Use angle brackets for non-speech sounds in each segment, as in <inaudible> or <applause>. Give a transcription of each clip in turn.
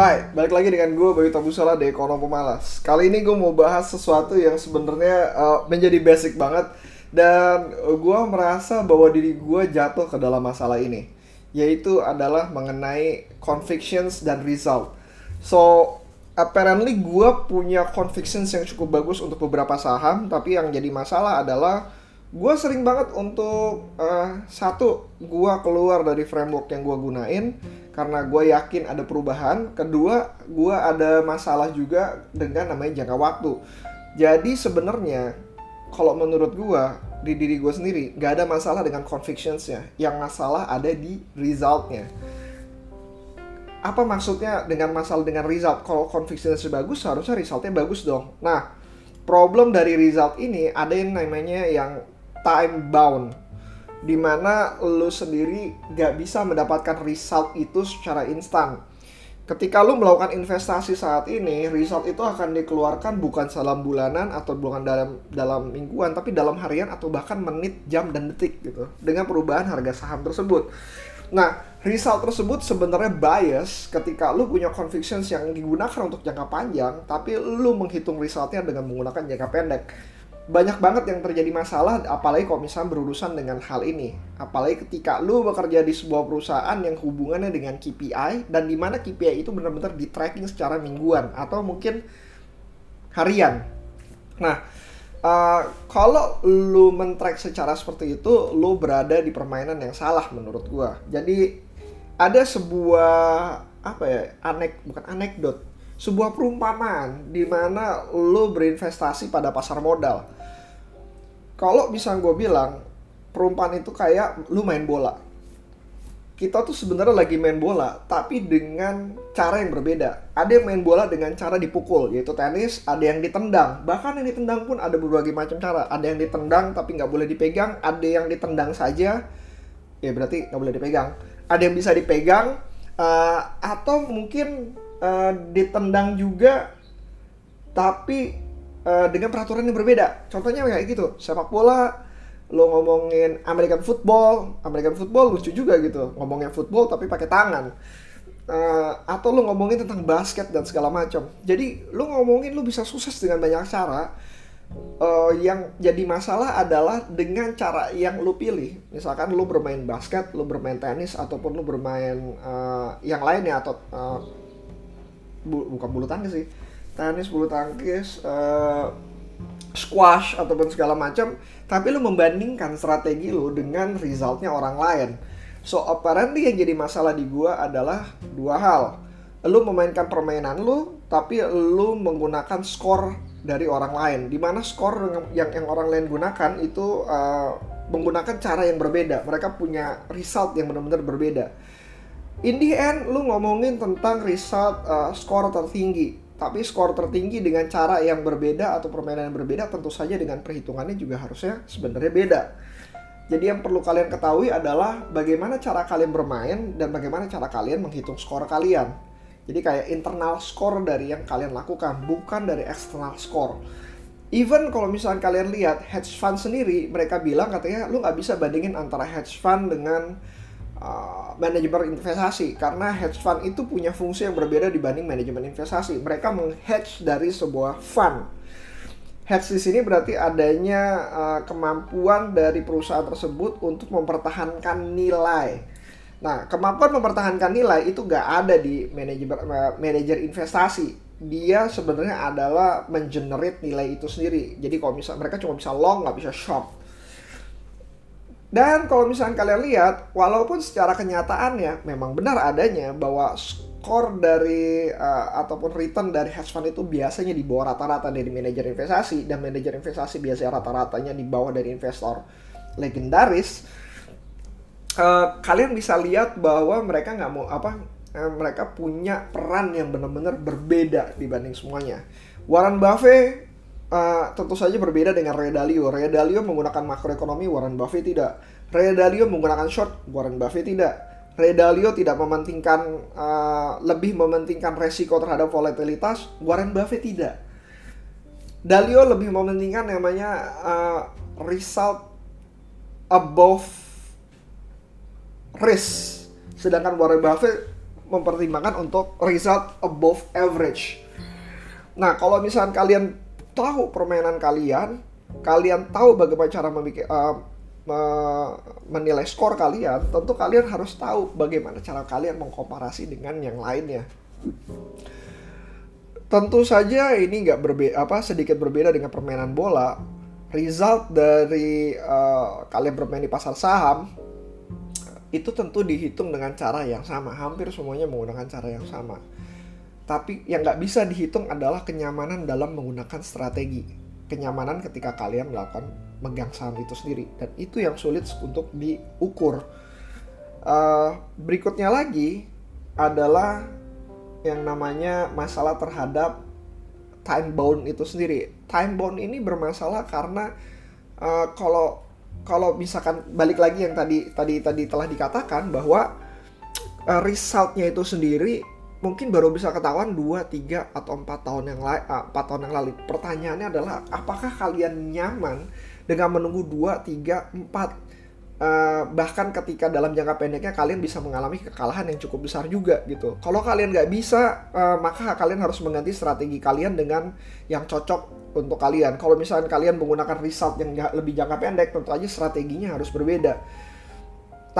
Hai, balik lagi dengan gue Bayu Tabusala di Ekonomi Pemalas. Kali ini gue mau bahas sesuatu yang sebenarnya uh, menjadi basic banget dan gue merasa bahwa diri gue jatuh ke dalam masalah ini, yaitu adalah mengenai convictions dan result. So, apparently gue punya convictions yang cukup bagus untuk beberapa saham, tapi yang jadi masalah adalah gue sering banget untuk uh, satu gue keluar dari framework yang gue gunain karena gue yakin ada perubahan. Kedua gue ada masalah juga dengan namanya jangka waktu. Jadi sebenarnya kalau menurut gue di diri gue sendiri gak ada masalah dengan convictionsnya. Yang masalah ada di resultnya. Apa maksudnya dengan masalah dengan result? Kalau convictionsnya bagus harusnya resultnya bagus dong. Nah problem dari result ini ada yang namanya yang time bound di mana lo sendiri gak bisa mendapatkan result itu secara instan. Ketika lo melakukan investasi saat ini result itu akan dikeluarkan bukan dalam bulanan atau bukan dalam dalam mingguan tapi dalam harian atau bahkan menit jam dan detik gitu dengan perubahan harga saham tersebut. Nah result tersebut sebenarnya bias ketika lu punya convictions yang digunakan untuk jangka panjang tapi lu menghitung resultnya dengan menggunakan jangka pendek banyak banget yang terjadi masalah apalagi kalau misalnya berurusan dengan hal ini. Apalagi ketika lu bekerja di sebuah perusahaan yang hubungannya dengan KPI dan di mana KPI itu benar-benar di tracking secara mingguan atau mungkin harian. Nah uh, kalau lu men-track secara seperti itu lu berada di permainan yang salah menurut gua. Jadi ada sebuah apa ya anek bukan anekdot sebuah perumpamaan di mana lo berinvestasi pada pasar modal kalau bisa gue bilang perumpamaan itu kayak lu main bola. Kita tuh sebenarnya lagi main bola tapi dengan cara yang berbeda. Ada yang main bola dengan cara dipukul yaitu tenis ada yang ditendang. Bahkan yang ditendang pun ada berbagai macam cara. Ada yang ditendang tapi nggak boleh dipegang ada yang ditendang saja ya berarti nggak boleh dipegang. Ada yang bisa dipegang uh, atau mungkin uh, ditendang juga tapi uh, dengan peraturan yang berbeda. Contohnya kayak gitu, sepak bola lo ngomongin American football, American football lucu juga gitu, ngomongin football tapi pakai tangan. Uh, atau lo ngomongin tentang basket dan segala macam. Jadi lo ngomongin lo bisa sukses dengan banyak cara. Uh, yang jadi masalah adalah dengan cara yang lo pilih. Misalkan lo bermain basket, lo bermain tenis, ataupun lo bermain uh, yang lainnya atau uh, bu bukan bulu tangkis sih tenis bulu tangkis uh, squash ataupun segala macam tapi lu membandingkan strategi lu dengan resultnya orang lain. So apparently yang jadi masalah di gua adalah dua hal. Lu memainkan permainan lu tapi lu menggunakan skor dari orang lain. Di mana skor yang yang orang lain gunakan itu uh, menggunakan cara yang berbeda. Mereka punya result yang benar-benar berbeda. In the end lu ngomongin tentang result uh, skor tertinggi tapi skor tertinggi dengan cara yang berbeda atau permainan yang berbeda tentu saja dengan perhitungannya juga harusnya sebenarnya beda. Jadi yang perlu kalian ketahui adalah bagaimana cara kalian bermain dan bagaimana cara kalian menghitung skor kalian. Jadi kayak internal skor dari yang kalian lakukan, bukan dari eksternal skor. Even kalau misalnya kalian lihat hedge fund sendiri, mereka bilang katanya lu nggak bisa bandingin antara hedge fund dengan uh, manajemen investasi karena hedge fund itu punya fungsi yang berbeda dibanding manajemen investasi. Mereka menghedge dari sebuah fund. Hedge di sini berarti adanya uh, kemampuan dari perusahaan tersebut untuk mempertahankan nilai. Nah, kemampuan mempertahankan nilai itu gak ada di manajemen uh, manajer investasi. Dia sebenarnya adalah mengenerate nilai itu sendiri. Jadi kalau misal mereka cuma bisa long, nggak bisa short dan kalau misalnya kalian lihat, walaupun secara kenyataannya memang benar adanya bahwa skor dari uh, ataupun return dari hedge fund itu biasanya di bawah rata-rata dari manajer investasi dan manajer investasi biasanya rata-ratanya di bawah dari investor legendaris. Uh, kalian bisa lihat bahwa mereka nggak mau apa uh, mereka punya peran yang benar-benar berbeda dibanding semuanya. Warren Buffett uh, tentu saja berbeda dengan Ray Dalio. Ray Dalio menggunakan makroekonomi, Warren Buffett tidak. Ray Dalio menggunakan short, Warren Buffett tidak. Ray Dalio tidak mementingkan uh, lebih mementingkan resiko terhadap volatilitas, Warren Buffett tidak. Dalio lebih mementingkan namanya uh, result above risk. Sedangkan Warren Buffett mempertimbangkan untuk result above average. Nah, kalau misalnya kalian tahu permainan kalian, kalian tahu bagaimana cara memikir, uh, menilai skor kalian, tentu kalian harus tahu bagaimana cara kalian mengkomparasi dengan yang lainnya. Tentu saja ini nggak berbeda apa sedikit berbeda dengan permainan bola. Result dari uh, kalian bermain di pasar saham itu tentu dihitung dengan cara yang sama. Hampir semuanya menggunakan cara yang sama. Tapi yang nggak bisa dihitung adalah kenyamanan dalam menggunakan strategi. Kenyamanan ketika kalian melakukan megang saham itu sendiri. Dan itu yang sulit untuk diukur. Uh, berikutnya lagi adalah yang namanya masalah terhadap time bound itu sendiri. Time bound ini bermasalah karena uh, kalau kalau misalkan balik lagi yang tadi tadi tadi telah dikatakan bahwa uh, resultnya itu sendiri mungkin baru bisa ketahuan 2, 3 atau 4 tahun yang lalu uh, 4 tahun yang lalu. Pertanyaannya adalah apakah kalian nyaman dengan menunggu 2, 3, 4 Uh, bahkan ketika dalam jangka pendeknya kalian bisa mengalami kekalahan yang cukup besar juga gitu. Kalau kalian nggak bisa, uh, maka kalian harus mengganti strategi kalian dengan yang cocok untuk kalian. Kalau misalnya kalian menggunakan result yang lebih jangka pendek, tentu aja strateginya harus berbeda.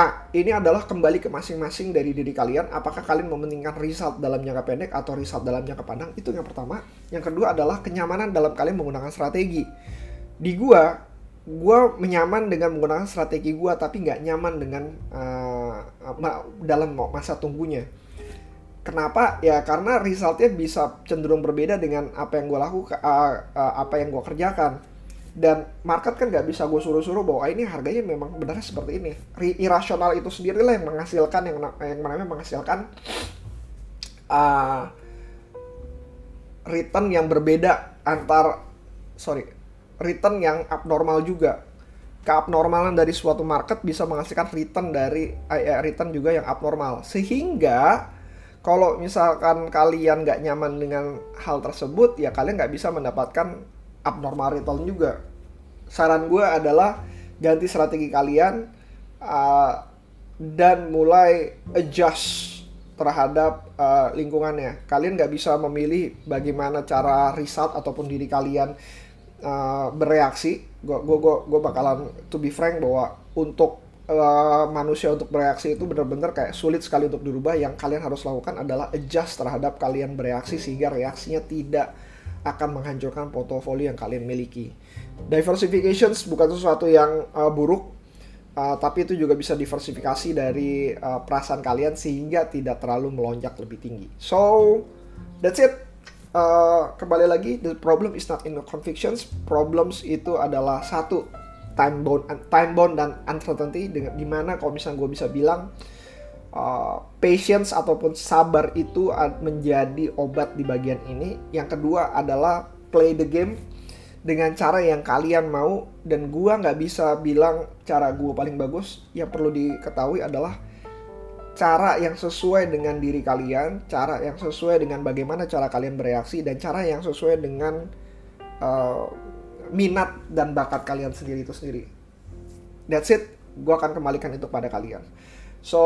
Nah, ini adalah kembali ke masing-masing dari diri kalian. Apakah kalian mementingkan result dalam jangka pendek atau result dalam jangka panjang? Itu yang pertama. Yang kedua adalah kenyamanan dalam kalian menggunakan strategi. Di gua, gue menyaman dengan menggunakan strategi gue tapi nggak nyaman dengan uh, dalam masa tunggunya kenapa ya karena resultnya bisa cenderung berbeda dengan apa yang gue lakukan uh, uh, apa yang gue kerjakan dan market kan nggak bisa gue suruh-suruh bahwa ini harganya memang benar seperti ini irasional itu sendirilah yang menghasilkan yang yang namanya menghasilkan uh, return yang berbeda antar sorry return yang abnormal juga. Keabnormalan dari suatu market bisa menghasilkan return dari eh, return juga yang abnormal. Sehingga kalau misalkan kalian nggak nyaman dengan hal tersebut, ya kalian nggak bisa mendapatkan abnormal return juga. Saran gue adalah ganti strategi kalian uh, dan mulai adjust terhadap uh, lingkungannya. Kalian nggak bisa memilih bagaimana cara result ataupun diri kalian uh, bereaksi gue bakalan to be frank bahwa untuk uh, manusia untuk bereaksi itu benar-benar kayak sulit sekali untuk dirubah yang kalian harus lakukan adalah adjust terhadap kalian bereaksi sehingga reaksinya tidak akan menghancurkan portofolio yang kalian miliki. Diversification bukan sesuatu yang uh, buruk uh, tapi itu juga bisa diversifikasi dari uh, perasaan kalian sehingga tidak terlalu melonjak lebih tinggi. So that's it. Uh, kembali lagi the problem is not in the convictions. Problems itu adalah satu time bound time bound dan uncertainty. Dengan di mana kalau misalnya gue bisa bilang uh, patience ataupun sabar itu menjadi obat di bagian ini yang kedua adalah play the game dengan cara yang kalian mau dan gua nggak bisa bilang cara gua paling bagus yang perlu diketahui adalah cara yang sesuai dengan diri kalian, cara yang sesuai dengan bagaimana cara kalian bereaksi, dan cara yang sesuai dengan uh, minat dan bakat kalian sendiri itu sendiri. That's it. Gue akan kembalikan itu pada kalian. So,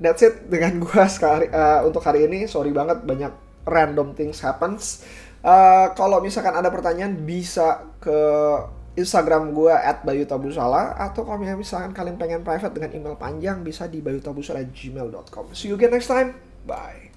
that's it dengan <laughs> gue sekali uh, untuk hari ini. Sorry banget banyak random things happens. Uh, kalau misalkan ada pertanyaan bisa ke Instagram gue at Bayu Tabusala atau kalau misalkan kalian pengen private dengan email panjang bisa di bayutabusala@gmail.com. See you again next time. Bye.